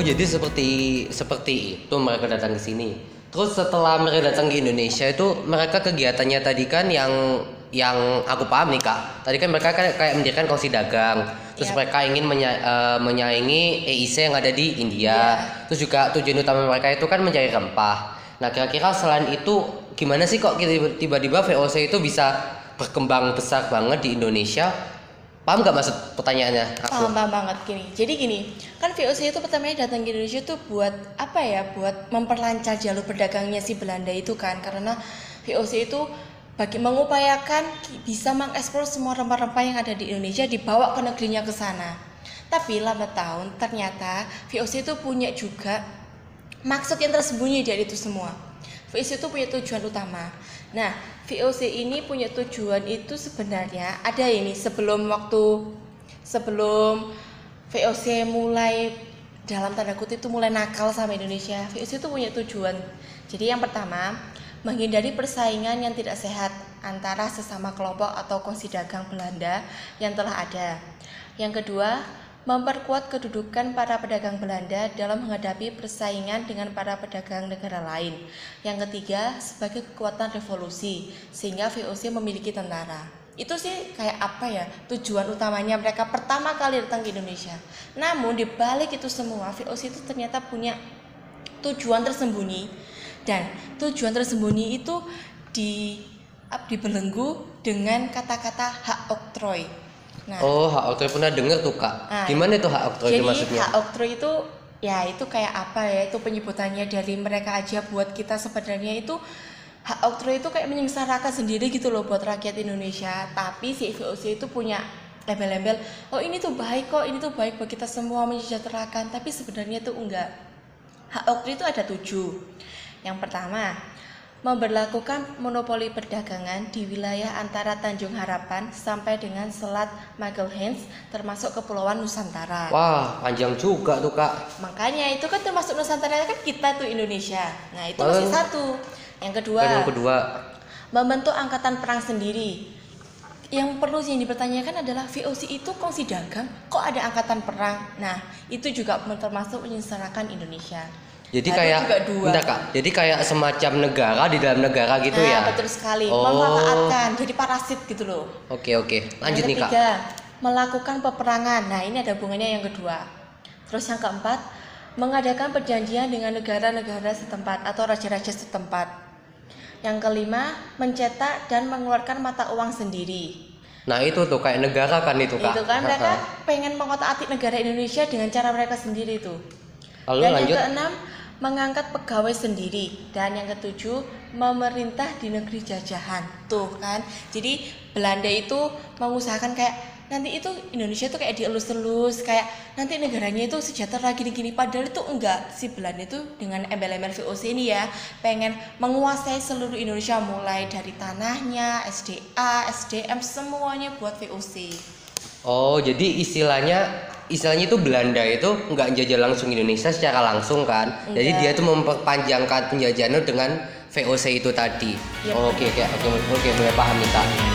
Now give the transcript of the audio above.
Oh jadi seperti seperti itu mereka datang ke sini. Terus setelah mereka datang ke Indonesia itu mereka kegiatannya tadi kan yang yang aku paham nih kak. Tadi kan mereka kayak, kayak mendirikan kongsi dagang. Terus Iya. mereka ingin menya- eh, menyaingi EIC yang ada di India. Iya. Terus juga tujuan utama mereka itu kan mencari rempah. Nah kira-kira selain itu gimana sih kok tiba-tiba VOC itu bisa berkembang besar banget di Indonesia? Paham nggak maksud pertanyaannya? Aku? Paham, paham banget gini. Jadi gini, kan VOC itu pertamanya datang ke Indonesia tuh buat apa ya? Buat memperlancar jalur perdagangnya si Belanda itu kan. Karena VOC itu bagi mengupayakan bisa mengeksplor semua rempah-rempah yang ada di Indonesia dibawa ke negerinya ke sana. Tapi lambat tahun ternyata VOC itu punya juga maksud yang tersembunyi dari itu semua. VOC itu punya tujuan utama. Nah, VOC ini punya tujuan itu sebenarnya ada ini sebelum waktu sebelum VOC mulai dalam tanda kutip itu mulai nakal sama Indonesia. VOC itu punya tujuan. Jadi yang pertama, menghindari persaingan yang tidak sehat antara sesama kelompok atau kongsi dagang Belanda yang telah ada. Yang kedua, memperkuat kedudukan para pedagang Belanda dalam menghadapi persaingan dengan para pedagang negara lain. Yang ketiga, sebagai kekuatan revolusi, sehingga VOC memiliki tentara. Itu sih kayak apa ya tujuan utamanya mereka pertama kali datang ke Indonesia. Namun di balik itu semua, VOC itu ternyata punya tujuan tersembunyi dan tujuan tersembunyi itu di dibelenggu dengan kata-kata hak oktroy. Nah, Oh, hak oktroy pernah denger tuh kak. Nah, Gimana itu hak oktroy itu jadi maksudnya? hak oktroy itu ya itu kayak apa ya? Itu penyebutannya dari mereka aja buat kita sebenarnya itu hak oktroy itu kayak menyengsarakan sendiri gitu loh buat rakyat Indonesia. Tapi si VOC itu punya label-label, oh ini tuh baik kok, ini tuh baik buat kita semua mensejahterakan. Tapi sebenarnya itu enggak. Hak oktroy itu ada tujuh. Yang pertama, memberlakukan monopoli perdagangan di wilayah antara Tanjung Harapan sampai dengan Selat Magelhaens termasuk Kepulauan Nusantara. Wah, panjang juga tuh kak. Makanya itu kan termasuk Nusantara kan kita tuh Indonesia. Nah, itu masih Oh. satu. Yang kedua, yang kedua, membentuk angkatan perang sendiri. Yang perlu sih yang dipertanyakan adalah VOC itu kongsi dagang, kok ada angkatan perang? Nah, itu juga termasuk menyengsarakan Indonesia. Jadi Ada kayak, bentar kak. Jadi kayak semacam negara di dalam negara gitu nah, ya? betul sekali. Oh. Memanfaatkan, jadi parasit gitu loh. Oke oke, lanjut yang nih kak. ketiga, melakukan peperangan. Nah, ini ada hubungannya yang kedua. Terus yang keempat, mengadakan perjanjian dengan negara-negara setempat atau raja-raja setempat. Yang kelima, mencetak dan mengeluarkan mata uang sendiri. Nah itu tuh kayak negara kan itu kak. Itu kan mereka pengen mengotak-atik negara Indonesia dengan cara mereka sendiri tuh. Lalu dan lanjut. yang keenam, mengangkat pegawai sendiri. Dan yang ketujuh, memerintah di negeri jajahan. Tuh kan. Jadi Belanda itu mengusahakan kayak nanti itu Indonesia tuh kayak dielus-elus kayak nanti negaranya itu sejahtera gini-gini padahal itu enggak si Belanda itu dengan embel-embel VOC ini ya pengen menguasai seluruh Indonesia mulai dari tanahnya SDA SDM semuanya buat VOC Oh jadi istilahnya istilahnya itu Belanda itu nggak jajah langsung Indonesia secara langsung kan? Jadi Enggak. dia tuh memperpanjangkan penjajahannya dengan VOC itu tadi. Oh, Oke oke oke oke mulai paham nih kak.